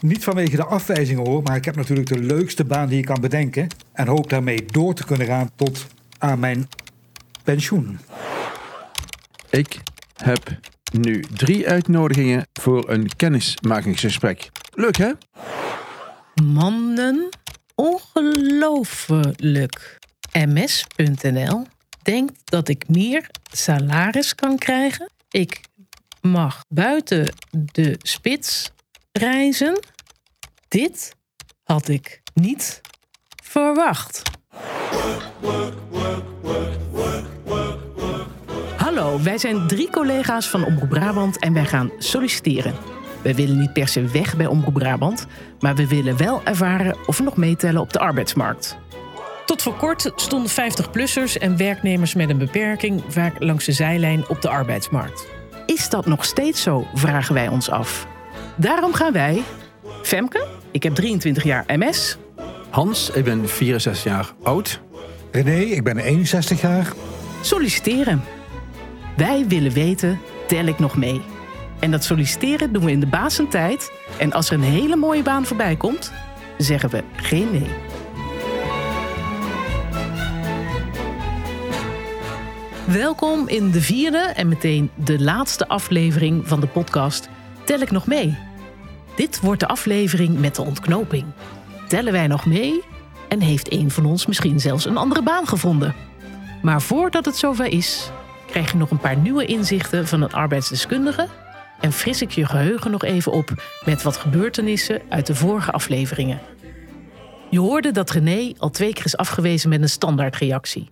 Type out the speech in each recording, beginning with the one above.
Niet vanwege de afwijzingen hoor, maar ik heb natuurlijk de leukste baan die je kan bedenken. En hoop daarmee door te kunnen gaan tot aan mijn pensioen. Ik heb nu drie uitnodigingen voor een kennismakingsgesprek. Leuk hè? Mannen, ongelooflijk. MS.nl denkt dat ik meer salaris kan krijgen. Ik mag buiten de spits reizen. Dit had ik niet verwacht. Hallo, wij zijn drie collega's van Omroep Brabant en wij gaan solliciteren. We willen niet per se weg bij Omroep Brabant, maar we willen wel ervaren of we nog meetellen op de arbeidsmarkt. Tot voor kort stonden 50-plussers en werknemers met een beperking vaak langs de zijlijn op de arbeidsmarkt. Is dat nog steeds zo, vragen wij ons af. Daarom gaan wij, Femke, ik heb 23 jaar MS, Hans, ik ben 64 jaar oud. René, ik ben 61 jaar. solliciteren. Wij willen weten, tel ik nog mee? En dat solliciteren doen we in de basentijd. En als er een hele mooie baan voorbij komt, zeggen we geen nee. Welkom in de vierde en meteen de laatste aflevering van de podcast Tel ik nog mee? Dit wordt de aflevering met de ontknoping. Tellen wij nog mee? En heeft een van ons misschien zelfs een andere baan gevonden? Maar voordat het zover is, krijg je nog een paar nieuwe inzichten van een arbeidsdeskundige en fris ik je geheugen nog even op met wat gebeurtenissen uit de vorige afleveringen. Je hoorde dat René al twee keer is afgewezen met een standaardreactie.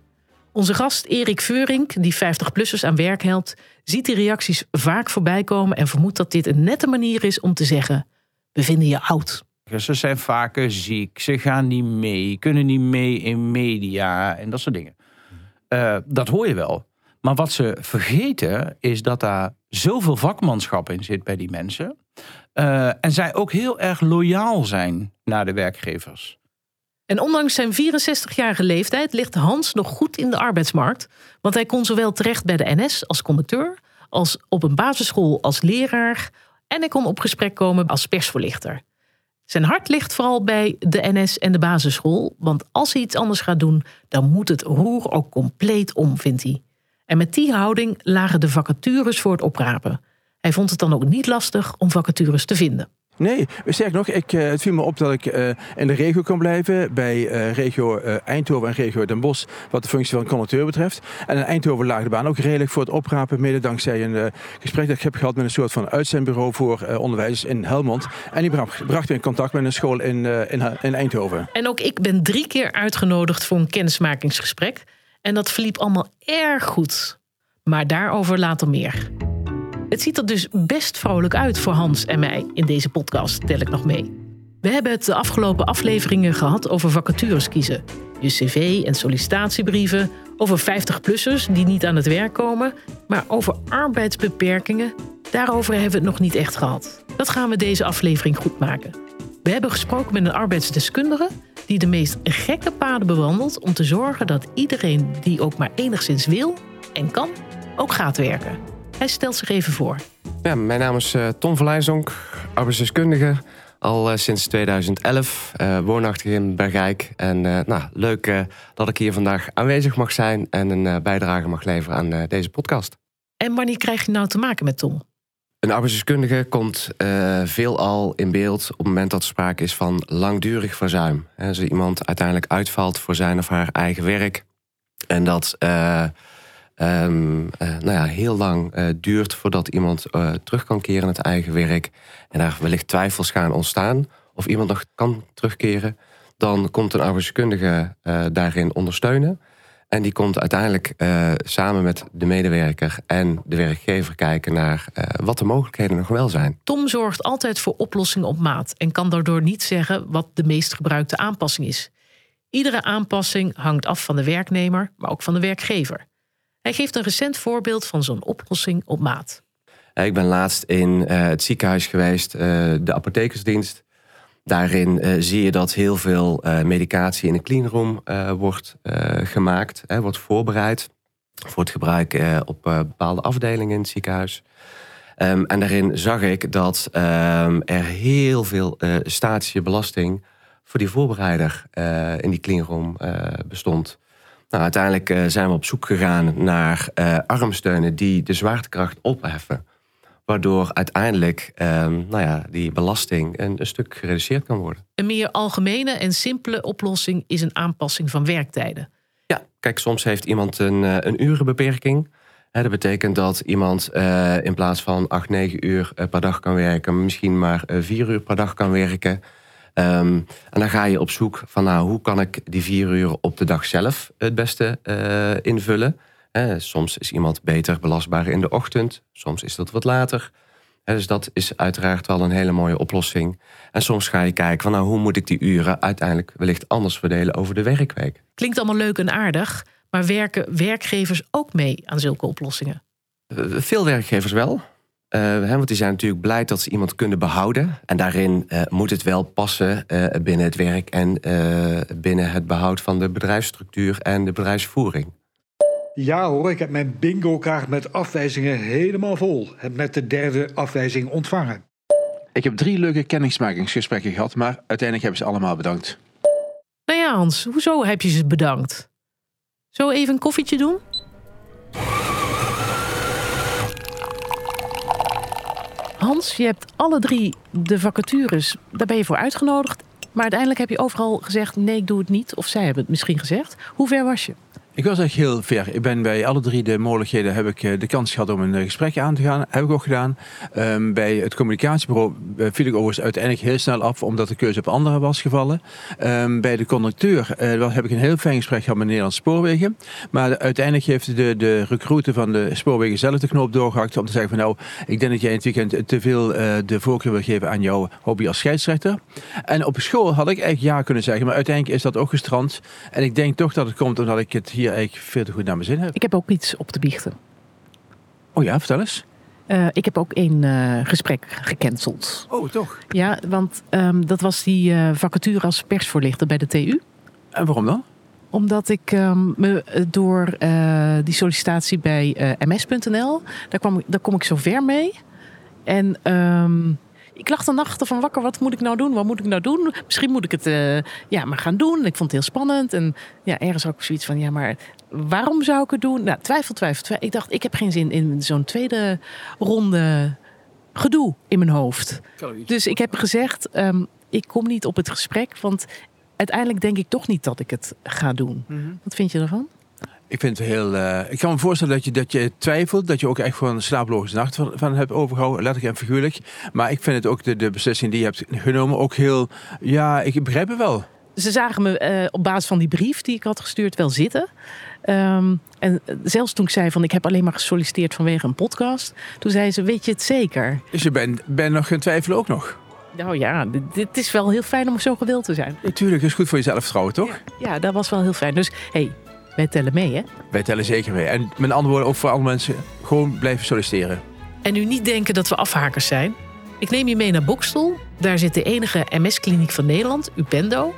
Onze gast Erik Veurink, die 50-plussers aan werk helpt, ziet die reacties vaak voorbij komen en vermoedt dat dit een nette manier is om te zeggen: We vinden je oud. Ze zijn vaker ziek, ze gaan niet mee, kunnen niet mee in media en dat soort dingen. Eh, dat hoor je wel. Maar wat ze vergeten is dat daar zoveel vakmanschap in zit bij die mensen. Eh, en zij ook heel erg loyaal zijn naar de werkgevers. En ondanks zijn 64-jarige leeftijd ligt Hans nog goed in de arbeidsmarkt. Want hij kon zowel terecht bij de NS als conducteur, als op een basisschool als leraar. En hij kon op gesprek komen als persvoorlichter. Zijn hart ligt vooral bij de NS en de basisschool. Want als hij iets anders gaat doen, dan moet het roer ook compleet om, vindt hij. En met die houding lagen de vacatures voor het oprapen. Hij vond het dan ook niet lastig om vacatures te vinden. Nee, sterk nog, ik, eh, het viel me op dat ik eh, in de regio kon blijven. Bij eh, regio Eindhoven en regio Den Bosch, wat de functie van conducteur betreft. En in Eindhoven lag de baan ook redelijk voor het oprapen. Mede dankzij een gesprek dat ik heb gehad met een soort van uitzendbureau voor onderwijs in Helmond. En die bracht, me in contact met een school in, in, in Eindhoven. En ook ik ben drie keer uitgenodigd voor een kennismakingsgesprek. En dat verliep allemaal erg goed. Maar daarover later meer. Het ziet er dus best vrolijk uit voor Hans en mij in deze podcast, tel ik nog mee. We hebben het de afgelopen afleveringen gehad over vacatures kiezen. Je cv en sollicitatiebrieven, over 50-plussers die niet aan het werk komen, maar over arbeidsbeperkingen, daarover hebben we het nog niet echt gehad. Dat gaan we deze aflevering goed maken. We hebben gesproken met een arbeidsdeskundige die de meest gekke paden bewandelt om te zorgen dat iedereen die ook maar enigszins wil en kan, ook gaat werken. Hij stelt zich even voor. Ja, mijn naam is eh, Tom Verleijzonk, arbeidsdeskundige. Al eh, sinds 2011, eh, woonachtig in Bergijk. En nou, leuk dat ik hier vandaag aanwezig mag zijn... en een bijdrage mag leveren aan deze podcast. En wanneer krijg je nou te maken met Tom? Een arbeidsdeskundige komt veelal in beeld... op het moment dat er sprake is van langdurig verzuim. Als iemand uiteindelijk uitvalt voor zijn of haar eigen werk... en dat... eh, ehm, eh, nou ja, heel lang eh, duurt voordat iemand eh, terug kan keren in het eigen werk. En daar wellicht twijfels gaan ontstaan of iemand nog kan terugkeren. Dan komt een arbeidskundige daarin ondersteunen. En die komt uiteindelijk samen met de medewerker en de werkgever kijken naar wat de mogelijkheden nog wel zijn. Tom zorgt altijd voor oplossingen op maat en kan daardoor niet zeggen wat de meest gebruikte aanpassing is. Iedere aanpassing hangt af van de werknemer, maar ook van de werkgever. Hij geeft een recent voorbeeld van zo'n oplossing op maat. Eh, Ik ben laatst in eh, het ziekenhuis geweest, eh, de apothekersdienst. Daarin zie je dat heel veel medicatie in een cleanroom wordt gemaakt, wordt voorbereid voor het gebruik op bepaalde afdelingen in het ziekenhuis. Ehm, en daarin zag ik dat ehm, er heel veel statische belasting voor die voorbereider in die cleanroom bestond. Nou, uiteindelijk zijn we op zoek gegaan naar armsteunen die de zwaartekracht opheffen. Waardoor uiteindelijk ehm, nou ja, die belasting een, een, stuk gereduceerd kan worden. Een meer algemene en simpele oplossing is een aanpassing van werktijden. Ja, kijk, soms heeft iemand een, een urenbeperking dat betekent dat iemand in plaats van 8, 9 uur per dag kan werken, misschien maar uh, eh, 4 uur per dag kan werken. Um, en dan ga je op zoek van nou, hoe kan ik die 4 uur op de dag zelf het beste invullen. soms is iemand beter belastbaar in de ochtend, soms is dat wat later. dus dat is uiteraard wel een hele mooie oplossing. En soms ga je kijken van nou, hoe moet ik die uren uiteindelijk wellicht anders verdelen over de werkweek. Klinkt allemaal leuk en aardig. Maar werken werkgevers ook mee aan zulke oplossingen? Eh, veel werkgevers wel. Uh, want die zijn natuurlijk blij dat ze iemand kunnen behouden. En daarin uh, moet het wel passen uh, binnen het werk en binnen het behoud van de bedrijfsstructuur en de bedrijfsvoering. Ja hoor, ik heb mijn bingo-kaart met afwijzingen helemaal vol. Heb net de derde afwijzing ontvangen. Ik heb drie leuke kennismakingsgesprekken gehad, maar uiteindelijk hebben ze allemaal bedankt. Nou ja, Hans, hoezo heb je ze bedankt? Zo even een koffietje doen? Hans, je hebt alle drie de vacatures, daar ben je voor uitgenodigd. Maar uiteindelijk heb je overal gezegd: nee, ik doe het niet. Of zij hebben het misschien gezegd. Hoe ver was je? Ik was echt heel ver. Ik ben bij alle drie de mogelijkheden heb ik eh, de kans gehad om een eh, gesprek aan te gaan. Heb ik ook gedaan. Um, bij het communicatiebureau eh, viel ik overigens uiteindelijk heel snel af, omdat de keuze op anderen was gevallen. Um, bij de conducteur heb ik een heel fijn gesprek gehad met Nederlandse Spoorwegen. Maar uiteindelijk heeft de, de recruiter van de Spoorwegen zelf de knoop doorgehakt om te zeggen van nou, ik denk dat jij in het weekend te veel de voorkeur wil geven aan jouw hobby als scheidsrechter. En op school had ik eigenlijk ja kunnen zeggen, maar uiteindelijk is dat ook gestrand. En ik denk toch dat het komt omdat ik het hier hier eigenlijk veel te goed naar mijn zin heb. Ik heb ook iets op te biechten. Oh ja, vertel eens. Uh, ik heb ook een uh, gesprek gecanceld. Oh, toch? Ja, want um, dat was die uh, vacature als persvoorlichter bij de TU. En waarom dan? Omdat ik um, me door die sollicitatie bij ms.nl, daar, kwam, daar kom ik zo ver mee. En um, ik lag de nachten van wakker. Wat moet ik nou doen? Wat moet ik nou doen? Misschien moet ik het uh, ja, maar gaan doen. Ik vond het heel spannend. En ja, ergens ook zoiets van, ja, maar waarom zou ik het doen? Nou, twijfel, twijfel, twijfel. Ik dacht, ik heb geen zin in zo'n tweede ronde gedoe in mijn hoofd. Dus ik heb gezegd, um, ik kom niet op het gesprek. Want uiteindelijk denk ik toch niet dat ik het ga doen. Mm -hmm. Wat vind je ervan? Ik vind het heel. Uh, ik kan me voorstellen dat je, dat je twijfelt, dat je ook echt gewoon een slaaploze nacht van, van hebt overgehouden, letterlijk en figuurlijk. Maar ik vind het ook de, de beslissing die je hebt genomen ook heel. Ja, ik begrijp het wel. Ze zagen me uh, op basis van die brief die ik had gestuurd wel zitten. Um, en zelfs toen ik zei van ik heb alleen maar gesolliciteerd vanwege een podcast, toen zei ze: Weet je het zeker? Dus je bent ben nog geen twijfelen ook nog? Nou ja, dit, dit, is wel heel fijn om zo gewild te zijn. Natuurlijk, is goed voor jezelf vertrouwen, toch? Ja, ja, dat was wel heel fijn. Dus hey, wij tellen mee, hè? Wij tellen zeker mee. En met andere woorden, ook voor andere mensen, gewoon blijven solliciteren. En nu niet denken dat we afhakers zijn. Ik neem je mee naar Bokstel. Daar zit de enige MS-kliniek van Nederland, Upendo.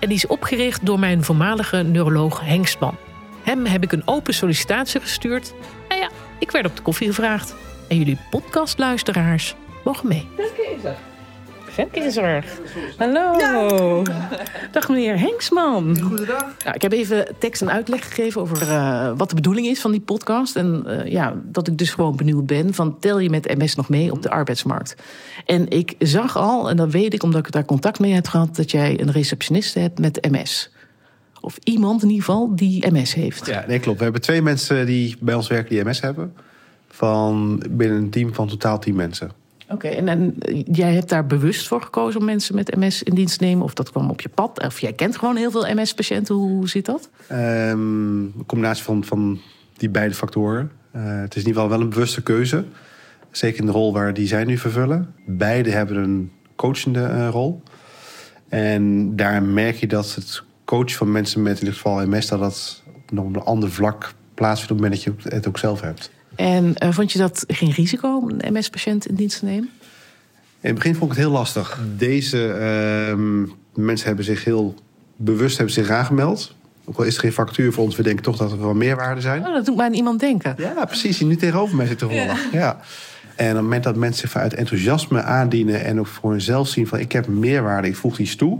En die is opgericht door mijn voormalige neuroloog Hengstman. Hem heb ik een open sollicitatie gestuurd. En ja, ik werd op de koffie gevraagd. En jullie podcastluisteraars mogen mee. Dank is er. Femke is er. Hallo. Dag meneer Henksman. Goedendag. Nou, ik heb even tekst en uitleg gegeven over uh, wat de bedoeling is van die podcast. En uh, ja, dat ik dus gewoon benieuwd ben van tel je met MS nog mee op de arbeidsmarkt? En ik zag al, en dat weet ik omdat ik daar contact mee heb gehad, dat jij een receptioniste hebt met MS. Of iemand in ieder geval die MS heeft. Ja, nee, klopt. We hebben twee mensen die bij ons werken die MS hebben. Van binnen een team van totaal tien mensen. Oké, en, jij hebt daar bewust voor gekozen om mensen met MS in dienst te nemen? Of dat kwam op je pad? Of jij kent gewoon heel veel MS-patiënten? Hoe zit dat? Um, een combinatie van, van die beide factoren. Uh, het is in ieder geval wel een bewuste keuze. Zeker in de rol waar die zij nu vervullen. Beide hebben een coachende uh, rol. En daar merk je dat het coachen van mensen met in dit geval MS... dat dat nog op een ander vlak plaatsvindt op het moment dat je het ook zelf hebt. En uh, vond je dat geen risico om een MS-patiënt in dienst te nemen? In het begin vond ik het heel lastig. Deze uh, mensen hebben zich heel bewust hebben zich aangemeld. Ook al is er geen factuur voor ons, we denken toch dat er wel meerwaarde zijn. Oh, dat doet mij aan iemand denken. Ja, precies. Die nu tegenover mij zit toevallig. Ja. ja. En op het moment dat mensen zich vanuit enthousiasme aandienen en ook voor hunzelf zien van ik heb meerwaarde, ik voeg iets toe.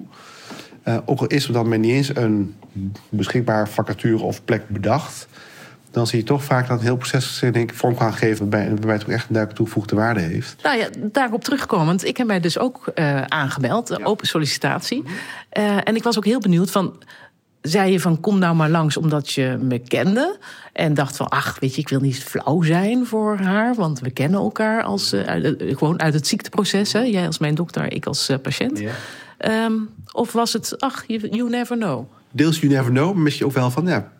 Uh, ook al is er dan men niet eens een beschikbaar vacature of plek bedacht, dan zie je toch vaak dat een heel proces denk ik, vorm gaan geven waarbij, waarbij het ook echt een duidelijk toegevoegde waarde heeft. Nou ja, daarop terugkomend, ik heb mij dus ook uh, aangemeld, open sollicitatie. Uh, en ik was ook heel benieuwd van zei je van kom nou maar langs omdat je me kende. En dacht van ach, weet je, ik wil niet flauw zijn voor haar. Want we kennen elkaar als, uh, gewoon uit het ziekteproces. Hè? Jij als mijn dokter, ik als patiënt. Ja. Um, of was het ach, you, you, never know? Deels you never know, maar misschien ook wel van ja,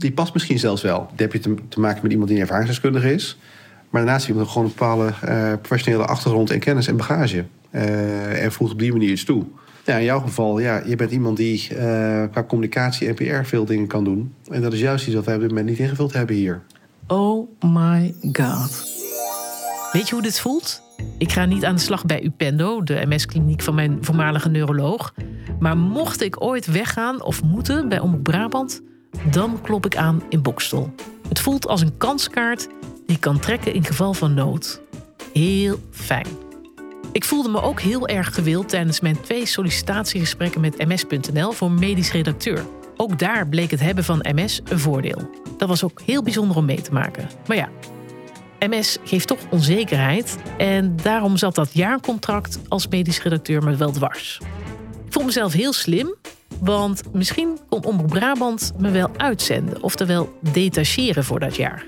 die past misschien zelfs wel. Dan heb je te, maken met iemand die ervaringsdeskundige is. Maar daarnaast iemand gewoon een bepaalde uh, professionele achtergrond en kennis en bagage. en voegt op die manier iets toe. Ja, in jouw geval, ja, je bent iemand die uh, qua communicatie en PR veel dingen kan doen. En dat is juist iets wat wij op dit moment niet ingevuld hebben hier. Oh my god. Weet je hoe dit voelt? Ik ga niet aan de slag bij Upendo, de MS-kliniek van mijn voormalige neuroloog. Maar mocht ik ooit weggaan of moeten bij Omroep Brabant, dan klop ik aan in Bokstel. Het voelt als een kanskaart die ik kan trekken in geval van nood. Heel fijn. Ik voelde me ook heel erg gewild tijdens mijn twee sollicitatiegesprekken met MS.nl voor medisch redacteur. Ook daar bleek het hebben van MS een voordeel. Dat was ook heel bijzonder om mee te maken. Maar ja, MS geeft toch onzekerheid en daarom zat dat jaarcontract als medisch redacteur me wel dwars. Ik vond mezelf heel slim, want misschien kon Omroep Brabant me wel uitzenden, oftewel detacheren voor dat jaar.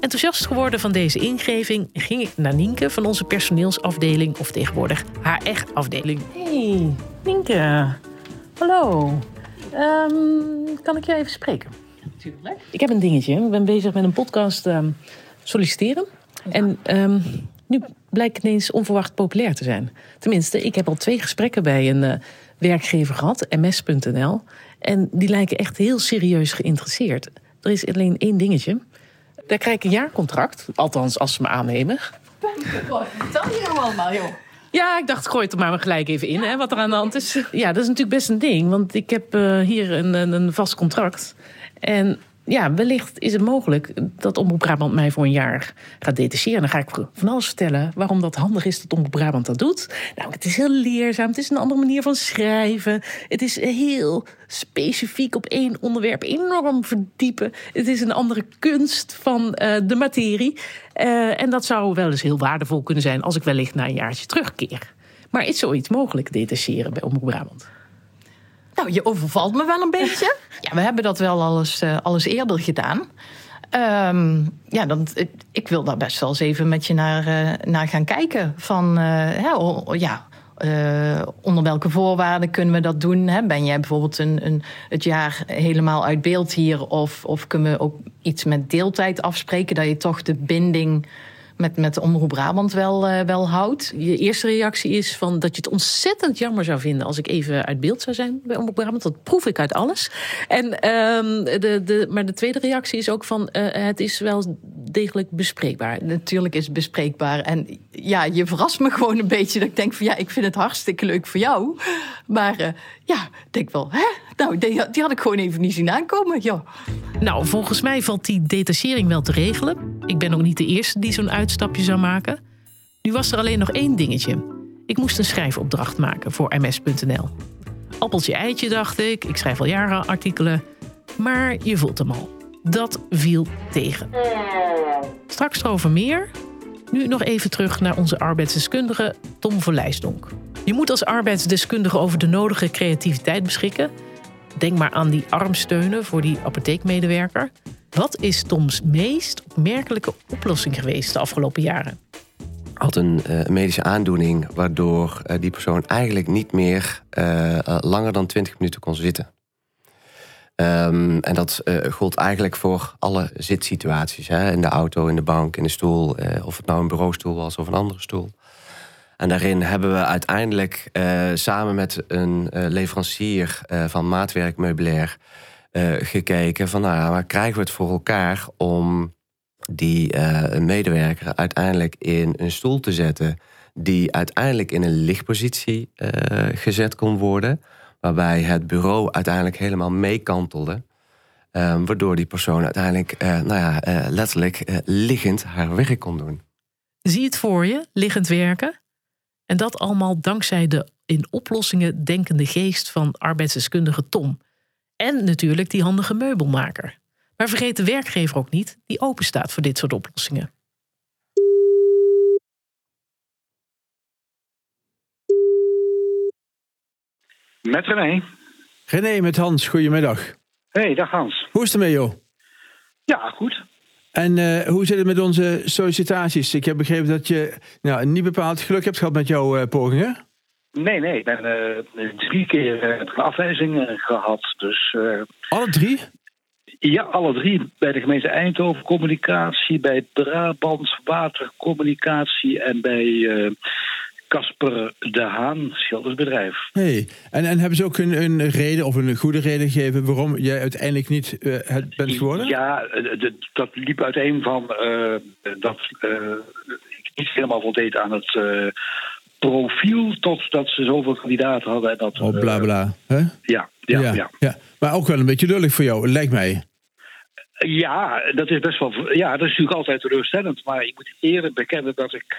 Enthousiast geworden van deze ingeving ging ik naar Nienke van onze personeelsafdeling, of tegenwoordig haar echt afdeling. Hey, Nienke. Hallo. Um, kan ik je even spreken? Natuurlijk. Ik heb een dingetje. Ik ben bezig met een podcast um, solliciteren. En um, nu blijkt het ineens onverwacht populair te zijn. Tenminste, ik heb al twee gesprekken bij een uh, werkgever gehad, ms.nl. En die lijken echt heel serieus geïnteresseerd. Er is alleen één dingetje. Daar krijg ik een jaarcontract. Althans, als ze me aannemen. Vertel je nou allemaal, joh. Ja, ik dacht, gooi het er maar gelijk even in, hè, wat er aan de hand is. Ja, dat is natuurlijk best een ding, want ik heb uh, hier een, een, vast contract. En ja, wellicht is het mogelijk dat Omroep Brabant mij voor een jaar gaat detacheren. Dan ga ik van alles vertellen waarom dat handig is dat Omroep Brabant dat doet. Nou, het is heel leerzaam, het is een andere manier van schrijven. Het is heel specifiek op één onderwerp enorm verdiepen. Het is een andere kunst van uh, de materie. Uh, en dat zou wel eens heel waardevol kunnen zijn als ik wellicht na een jaartje terugkeer. Maar is zoiets mogelijk, detacheren bij Omroep Brabant? Nou, je overvalt me wel een beetje. Ja, we hebben dat wel alles, uh, alles eerder gedaan. Um, ja, dan, ik, wil daar best wel eens even met je naar, uh, naar gaan kijken. Van, oh, ja, onder welke voorwaarden kunnen we dat doen? Hè? Ben jij bijvoorbeeld een, een, het jaar helemaal uit beeld hier? Of, of kunnen we ook iets met deeltijd afspreken? Dat je toch de binding met, met Omroep Brabant wel, uh, wel houdt. Je eerste reactie is van dat je het ontzettend jammer zou vinden als ik even uit beeld zou zijn bij Omroep Brabant. Dat proef ik uit alles. En, uh, de, de, maar de tweede reactie is ook van uh, het is wel degelijk bespreekbaar. Natuurlijk is het bespreekbaar. En ja, je verrast me gewoon een beetje. Dat ik denk van ja, ik vind het hartstikke leuk voor jou. Maar uh, ja, denk wel, hè? Nou, die, die, had ik gewoon even niet zien aankomen. Ja. Nou, volgens mij valt die detachering wel te regelen. Ik ben ook niet de eerste die zo'n uitstapje zou maken. Nu was er alleen nog één dingetje. Ik moest een schrijfopdracht maken voor ms.nl. Appeltje eitje, dacht ik. Ik schrijf al jaren artikelen. Maar je voelt hem al. Dat viel tegen. Straks erover meer. Nu nog even terug naar onze arbeidsdeskundige Tom van Lijsdonk. Je moet als arbeidsdeskundige over de nodige creativiteit beschikken. Denk maar aan die armsteunen voor die apotheekmedewerker. Wat is Toms meest opmerkelijke oplossing geweest de afgelopen jaren? Had een uh, medische aandoening waardoor uh, die persoon eigenlijk niet meer uh, langer dan 20 minuten kon zitten. Um, en dat gold eigenlijk voor alle zitsituaties. Hè? In de auto, in de bank, in de stoel. of het nou een bureaustoel was of een andere stoel. En daarin hebben we uiteindelijk uh, samen met een uh, leverancier uh, van maatwerkmeubilair gekeken van nou ja, krijgen we het voor elkaar om die medewerker uiteindelijk in een stoel te zetten die uiteindelijk in een lichtpositie gezet kon worden, waarbij het bureau uiteindelijk helemaal meekantelde. waardoor die persoon uiteindelijk nou ja, letterlijk liggend haar werk kon doen. Zie het voor je, liggend werken? En dat allemaal dankzij de in oplossingen denkende geest van arbeidsdeskundige Tom. En natuurlijk die handige meubelmaker. Maar vergeet de werkgever ook niet, die open staat voor dit soort oplossingen. Met René. René met Hans, goedemiddag. Hey, dag Hans. Hoe is het ermee, joh? Ja, goed. En eh, hoe zit het met onze sollicitaties? Ik heb begrepen dat je nou, niet bepaald geluk hebt gehad met jouw uh, pogingen. Nee, nee. Ik ben uh, drie keer een afwijzing gehad. Dus, alle drie? Ja, alle drie. Bij de gemeente Eindhoven Communicatie, bij Brabant Watercommunicatie en bij Casper de Haan, schildersbedrijf. Hey. En, en hebben ze ook een, een reden of een goede reden gegeven waarom jij uiteindelijk niet uh, het bent geworden? Ja, dat liep uiteen van uh, dat uh, ik niet helemaal voldeed aan het profiel totdat ze zoveel kandidaten hadden. En dat, oh, bla bla. Huh? Ja, ja, ja, ja, ja. Maar ook wel een beetje lullig voor jou, lijkt mij. Ja, dat is best wel. Ja, dat is natuurlijk altijd teleurstellend. Maar ik moet eerlijk bekennen dat ik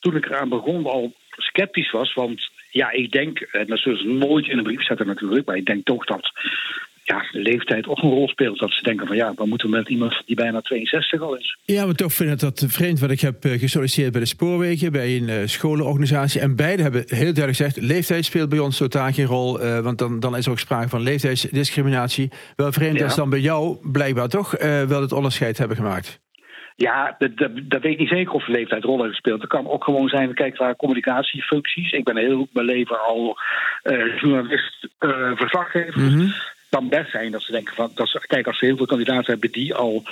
toen ik eraan begon al sceptisch was. Want ja, ik denk, en dat zullen ze nooit in een brief zetten natuurlijk, maar ik denk toch dat ja, de leeftijd ook een rol speelt. Dat ze denken van ja, dan moeten we met iemand die bijna 62 al is. Ja, maar toch vind ik dat vreemd. wat ik heb eh, gesolliciteerd bij de spoorwegen, bij een uh, scholenorganisatie. En beide hebben heel duidelijk gezegd, leeftijd speelt bij ons totaal geen rol. Uh, want dan, dan is er ook sprake van leeftijdsdiscriminatie. Wel vreemd ja. dat ze dan bij jou blijkbaar toch wel het onderscheid hebben gemaakt. Ja, dat, dat, dat, weet ik niet zeker of de leeftijd rol heeft gespeeld. Het kan ook gewoon zijn, kijk naar communicatiefuncties. Ik ben heel mijn leven al uh, journalist, uh, verslaggever. Mm -hmm. Het kan best zijn dat ze denken van, dat ze, kijk, als ze heel veel kandidaten hebben die al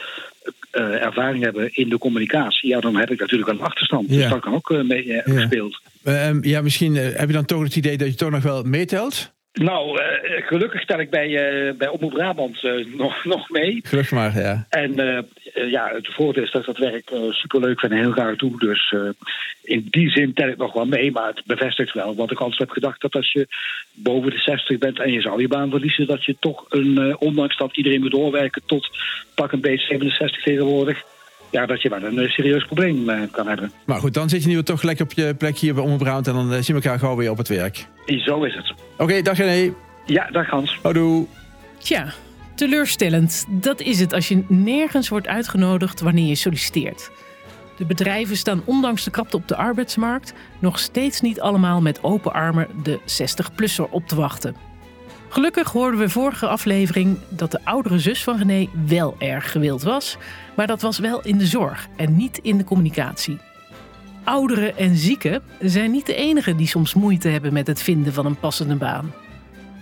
uh, ervaring hebben in de communicatie, ja, dan heb ik natuurlijk een achterstand. Dus ja. Dus dat kan ook mee ja. gespeeld. Ehm, ja, misschien heb je dan toch het idee dat je toch nog wel meetelt? Nou, uh, gelukkig stel ik bij, uh, bij Omroep Brabant uh, nog, nog mee. Gelukkig maar, ja. En ja, het voordeel is dat ik dat werk superleuk vind en heel graag doe. Dus in die zin tel ik nog wel mee, maar het bevestigt wel. Want ik altijd heb gedacht dat als je boven de 60 bent en je zou je baan verliezen... dat je toch, een, ondanks dat iedereen moet doorwerken tot pak een beetje 67 tegenwoordig ja, dat je wel een serieus probleem uh, kan hebben. Maar goed, dan zit je nu toch lekker op je plek hier bij Omroep en dan uh, zien we elkaar gauw weer op het werk. Zo is het. Oké, okay, dag René. Ja, dag Hans. Houdoe. Tja, teleurstellend. Dat is het als je nergens wordt uitgenodigd wanneer je solliciteert. De bedrijven staan ondanks de krapte op de arbeidsmarkt nog steeds niet allemaal met open armen de 60-plusser op te wachten. Gelukkig hoorden we vorige aflevering dat de oudere zus van René wel erg gewild was, maar dat was wel in de zorg en niet in de communicatie. Ouderen en zieken zijn niet de enigen die soms moeite hebben met het vinden van een passende baan.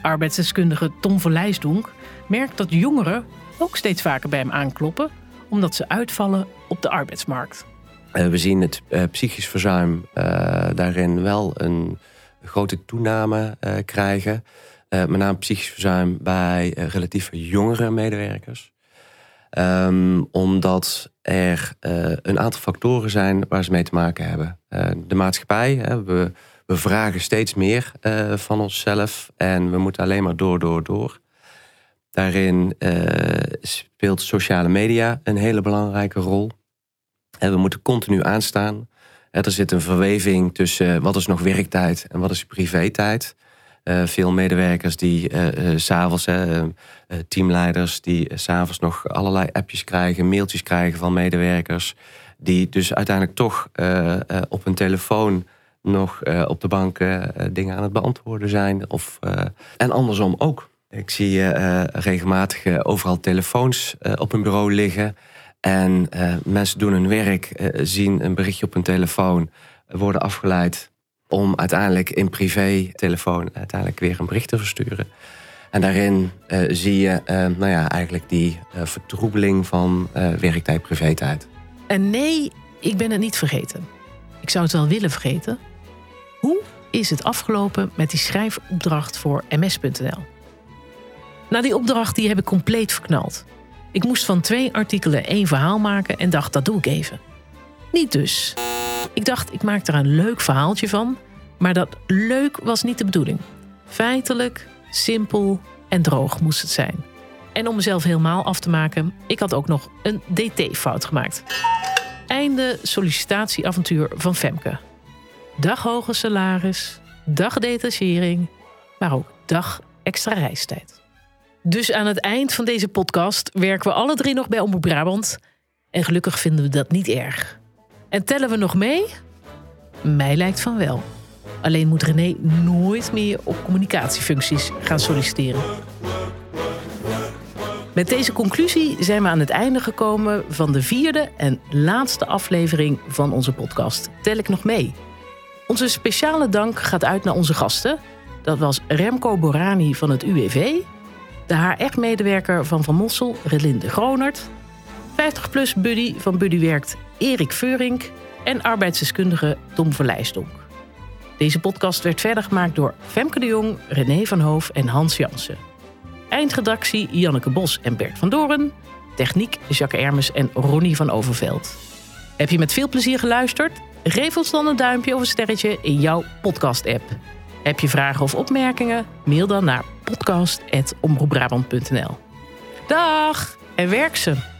Arbeidsdeskundige Tom Verlijsdonk merkt dat jongeren ook steeds vaker bij hem aankloppen omdat ze uitvallen op de arbeidsmarkt. Uh, we zien het uh, psychisch verzuim uh, daarin wel een grote toename krijgen. Met name psychisch verzuim bij relatief jongere medewerkers. Um, omdat er uh, een aantal factoren zijn waar ze mee te maken hebben. De maatschappij, hè, we, we, vragen steeds meer van onszelf en we moeten alleen maar door, door, door. Daarin speelt sociale media een hele belangrijke rol. En we moeten continu aanstaan. Er zit een verweving tussen wat is nog werktijd en wat is privé-tijd. Uh, veel medewerkers die uh, s'avonds, teamleiders, die s'avonds nog allerlei appjes krijgen, mailtjes krijgen van medewerkers. Die dus uiteindelijk toch op hun telefoon nog op de bank dingen aan het beantwoorden zijn. Of, en andersom ook. Ik zie regelmatig overal telefoons op hun bureau liggen. En mensen doen hun werk, zien een berichtje op hun telefoon, worden afgeleid om uiteindelijk in privé telefoon uiteindelijk weer een bericht te versturen. En daarin uh, zie je uh, nou ja, eigenlijk die uh, vertroebeling van werktijd, privé-tijd. En nee, ik ben het niet vergeten. Ik zou het wel willen vergeten. Hoe is het afgelopen met die schrijfopdracht voor ms.nl? Nou, die opdracht die heb ik compleet verknald. Ik moest van twee artikelen één verhaal maken en dacht, dat doe ik even. Niet dus. Ik dacht, ik maak er een leuk verhaaltje van. Maar dat leuk was niet de bedoeling. Feitelijk, simpel en droog moest het zijn. En om mezelf helemaal af te maken, ik had ook nog een DT-fout gemaakt. einde sollicitatieavontuur van Femke. Dag hoge salaris, dag detachering, maar ook dag extra reistijd. Dus aan het eind van deze podcast werken we alle drie nog bij Omroep Brabant. En gelukkig vinden we dat niet erg. En tellen we nog mee? Mij lijkt van wel. Alleen moet René nooit meer op communicatiefuncties gaan solliciteren. Met deze conclusie zijn we aan het einde gekomen van de vierde en laatste aflevering van onze podcast. Tel ik nog mee? Onze speciale dank gaat uit naar onze gasten. Dat was Remco Borani van het UWV, de HR-medewerker van Van Mossel, Relinde Gronert, 50PLUS Buddy van Buddy Werkt, Erik Veurink en arbeidsdeskundige Tom Verlijsdonk. Deze podcast werd verder gemaakt door Femke de Jong, René van Hoof en Hans Jansen. Eindredactie Janneke Bos en Bert van Doren. Techniek Jacques Ermes en Ronnie van Overveld. Heb je met veel plezier geluisterd? Geef ons dan een duimpje of een sterretje in jouw podcast-app. Heb je vragen of opmerkingen? Mail dan naar podcast.omroepbrabant.nl Dag en werk ze!